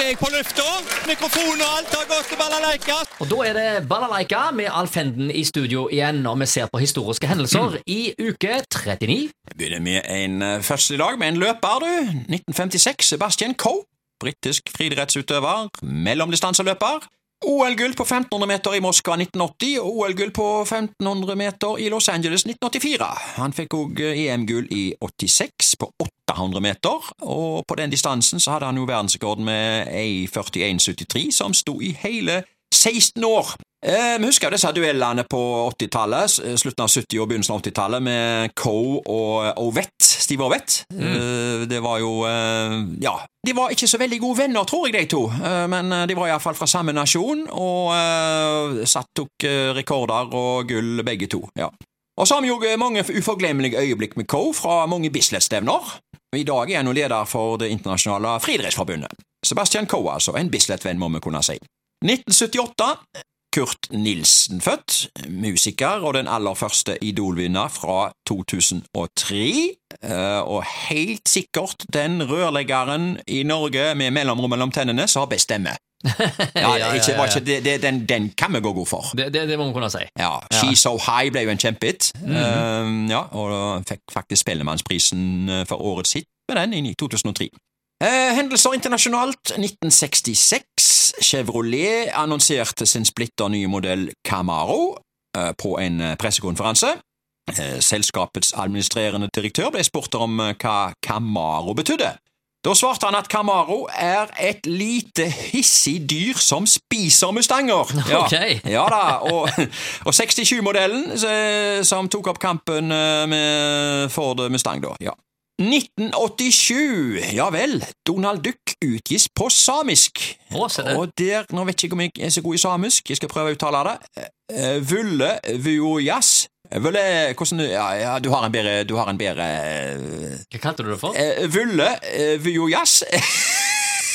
jeg på lufta. Mikrofon og alt har gått til balalaika. Og da er det Balalaika med Alf Henden i studio igjen, og vi ser på historiske hendelser i uke 39. Vi begynner med en uh, første i dag med en løper, du. 1956, Sebastian Coe. Britisk friidrettsutøver, mellomdistanseløper. OL-gull på 1500 meter i Moskva 1980 og OL-gull på 1500 meter i Los Angeles 1984. Han fikk òg EM-gull i 86 på 800 meter, og på den distansen så hadde han jo verdensrekorden med ei 41,73, som sto i hele 16 år. Eh, vi husker jo disse duellene på 80-tallet, slutten av 70- og begynnelsen av 80-tallet, med Coe og Ovett, Steve Ovett. Eh, det var jo eh, Ja, de var ikke så veldig gode venner, tror jeg, de to, eh, men de var iallfall fra samme nasjon, og eh, satt tok eh, rekorder og gull, begge to. ja. Og så har vi jo mange uforglemmelige øyeblikk med Coe fra mange Bislett-stevner. I dag er han jo leder for Det internasjonale friidrettsforbundet. Sebastian Coe, altså, en Bislett-venn, må vi kunne si. 1978 Kurt Nilsen født, musiker og den aller første Idol-vinner fra 2003, eh, og helt sikkert den rørleggeren i Norge med mellomrom mellom tennene som har best stemme. Ja, ja, ja, ikke, det, det, den, den kan vi gå god for. Det, det, det må vi kunne si. Ja, She's So High ble jo en kjempehit, Eh, ja, og fikk faktisk Spellemannsprisen eh, for årets hit med den i 2003. Eh, hendelser internasjonalt 1966. Chevrolet annonserte sin splitter nye modell Camaro eh, på en eh, pressekonferanse. Eh, selskapets administrerende direktør ble spurt om hva Camaro betydde. Da svarte han at Camaro er et lite hissig dyr som spiser mustanger. Ja, Ok. ja da, og, og 67-modellen eh, som tok opp kampen med Ford Mustang, da. Ja. 1987, ja vel, Donald Duck utgis på samisk. Å, se det. Og der, nå vet jeg ikke om jeg er så god i samisk, jeg skal prøve å uttale det. Eh, Vulle vuojas. Vulle, hvordan, ja, ja, du har en bedre, du har en bedre eh, Hva kalte du det for? Eh, Vulle eh, vuojas.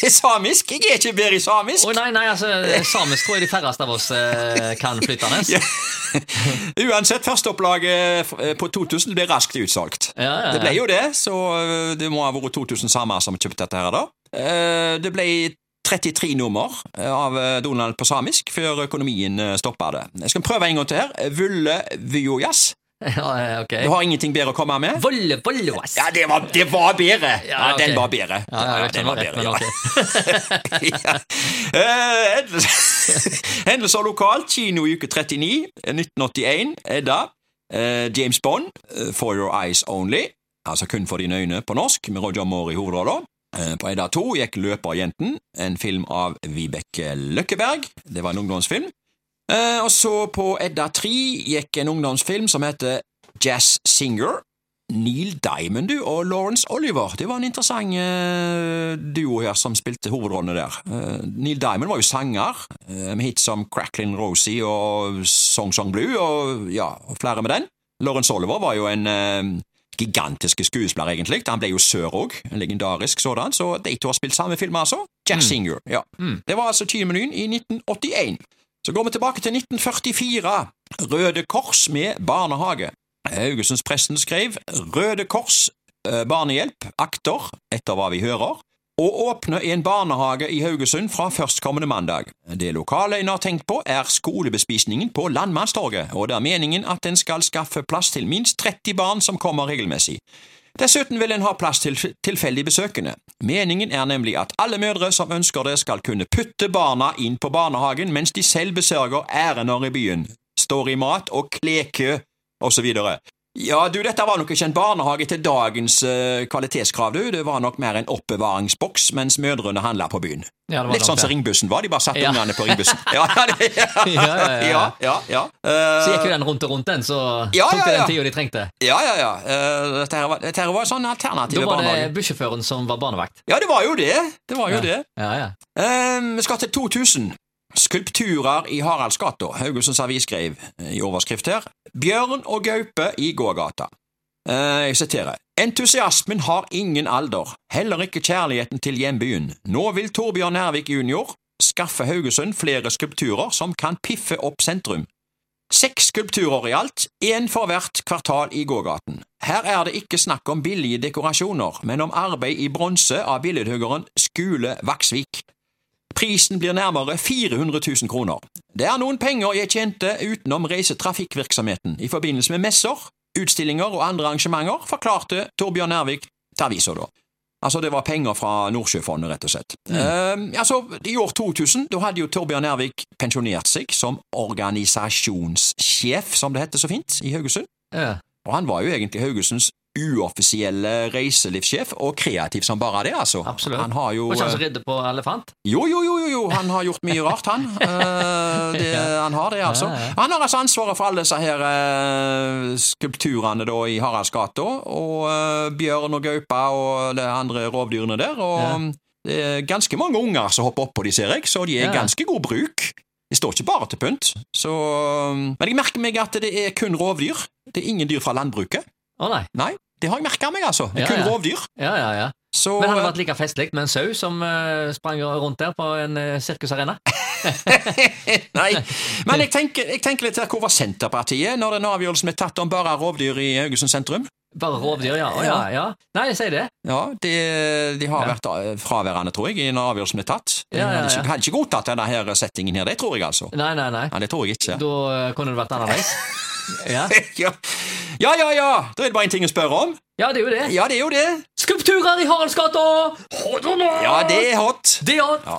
samisk? Jeg er ikke bedre i samisk. Å nei, nei, altså, samisk tror jeg de færreste av oss eh, kan flytende. Uansett, førsteopplaget eh, på 2000 ble raskt utsolgt. Ja, ja, ja. Det ble jo det, så eh, det må ha vært 2000 samer som kjøpte dette her da. Eh, Det ble 33 nummer av Donald på samisk før økonomien stoppa det. Jeg skal prøve en gang til her. Vulle vuojas. Ja, ja, ok. Du har ingenting bedre å komme med? Volle, vollevass. Ja, det var, det var bedre! Ja, Ja, ok. den var bedre. Ja, vet den var ja. Eh, hendelser- lokalt. Kino i uke 39, 1981. Edda. Uh, James Bond, uh, For Your Eyes Only. Altså kun for dine øyne på norsk, med Roger Moore i hovedrollen. På Edda 2 gikk Løperjenten, en film av Vibeke Løkkeberg. Det var en ungdomsfilm. Eh, og så på Edda 3 gikk en ungdomsfilm som heter Jazz Singer. Neil Diamond du, og Lawrence Oliver. Det var en interessant uh, duo her som spilte hovedrollene der. Uh, Neil Diamond var jo sanger, uh, med hits som Cracklin' Rosie og Song Song Blue, og ja, flere med den. Lawrence Oliver var jo en uh, gigantisk skuespiller, egentlig. Han ble jo sør òg, en legendarisk sådan, så de to har spilt samme film, altså. Jazz Singer, ja. Det var altså Kinemenyen i 1981. Så går vi tilbake til 1944. Røde Kors med barnehage. Haugesundspresten skrev Røde Kors eh, barnehjelp akter, etter hva vi hører, å åpne en barnehage i Haugesund fra førstkommende mandag. Det lokale en har tenkt på, er skolebespisningen på Landmannstorget, og det er meningen at en skal skaffe plass til minst 30 barn som kommer regelmessig. Dessuten vil en ha plass til tilfeldige besøkende. Meningen er nemlig at alle mødre som ønsker det, skal kunne putte barna inn på barnehagen mens de selv besørger ærender i byen, står i mat og klekø, osv. Ja, du, dette var nok ikke en barnehage til dagens uh, kvalitetskrav, du. Det var nok mer en oppbevaringsboks mens mødrene handla på byen. Ja, det var Litt sånn som ringbussen var, de bare satte Ja. ungene på ringbussen. Ja, ja, det, ja, Ja, ja. Eh, Så gikk jo den rundt og rundt den, så tok det den tida de trengte. ja, ja, ja. Uh, dette, her var, dette her var sånn alternative Da var det barnehager. bussjåføren som var barnevakt. Ja, det var jo det. Det var jo det. Ja, ja. Vi skal til 2000. Skulpturer i Haraldsgata. Haugesunds Avis skrev eh, i overskrift her Bjørn og gaupe i gågata. Eh, Jeg siterer. Entusiasmen har ingen alder, heller ikke kjærligheten til hjembyen. Nå vil Torbjørn Nærvik jr. skaffe Haugesund flere skulpturer som kan piffe opp sentrum. Seks skulpturer i alt, én for hvert kvartal i gågaten. Her er det ikke snakk om billige dekorasjoner, men om arbeid i bronse av billedhuggeren Skule Vaksvik. Prisen blir nærmere 400 000 kroner. Det er noen penger jeg tjente utenom reisetrafikkvirksomheten i forbindelse med messer, utstillinger og andre arrangementer, forklarte Torbjørn Nærvik til avisa da. Altså, det var penger fra Nordsjøfondet, rett og slett. Eh, altså, I år 2000 da hadde jo Torbjørn Nærvik pensjonert seg som organisasjonssjef, som det heter så fint, i Haugesund. Ja. Og han var jo egentlig Haugesunds uoffisielle reiselivssjef, og kreativ som bare det, altså. Absolutt. Han har jo Var ikke han eh, som ridde på elefant? jo, jo, jo, jo, jo, han har gjort mye rart, han. Uh, det, han har det, altså. Han har altså ansvaret for alle disse her uh, skulpturene da i Haraldsgata, og uh, bjørn og gaupe og de andre rovdyrene der. Og Ja. det er ganske mange unger som hopper oppå de, ser jeg, så de er Ja. ganske god bruk. De står ikke bare til pynt. Så, men jeg merker meg at det er kun rovdyr. Det er ingen dyr fra landbruket. Å nei. Nei, det har jeg merka meg, altså. Det er kun ja. rovdyr. Ja, ja, ja. Så, Men hadde det vært like festlig med en sau som uh, sprang rundt der på en uh, sirkusarena? Nei, men jeg tenker, jeg tenker litt her, hvor var Senterpartiet når den avgjørelsen ble tatt om bare rovdyr i Haugesund sentrum? Bare rovdyr, ja. Oh, ja, ja. Nei, jeg sier det. Ja, de, de har vært eh, fraværende, tror jeg, i når avgjørelsen ble tatt. De Ja, ja, hadde, ikke, hadde ikke godtatt denne her settingen her, det tror jeg altså. Nei, nei, nei. Ja, det tror jeg ikke. Da eh, kunne det vært annerledes. Ja. Ja, ja, ja, ja. da er det bare en ting å spørre om. ja, det er jo det. Ja, det er jo det. Skulpturer i Haraldsgata! Ja, det er hot. Det er hot. Ja.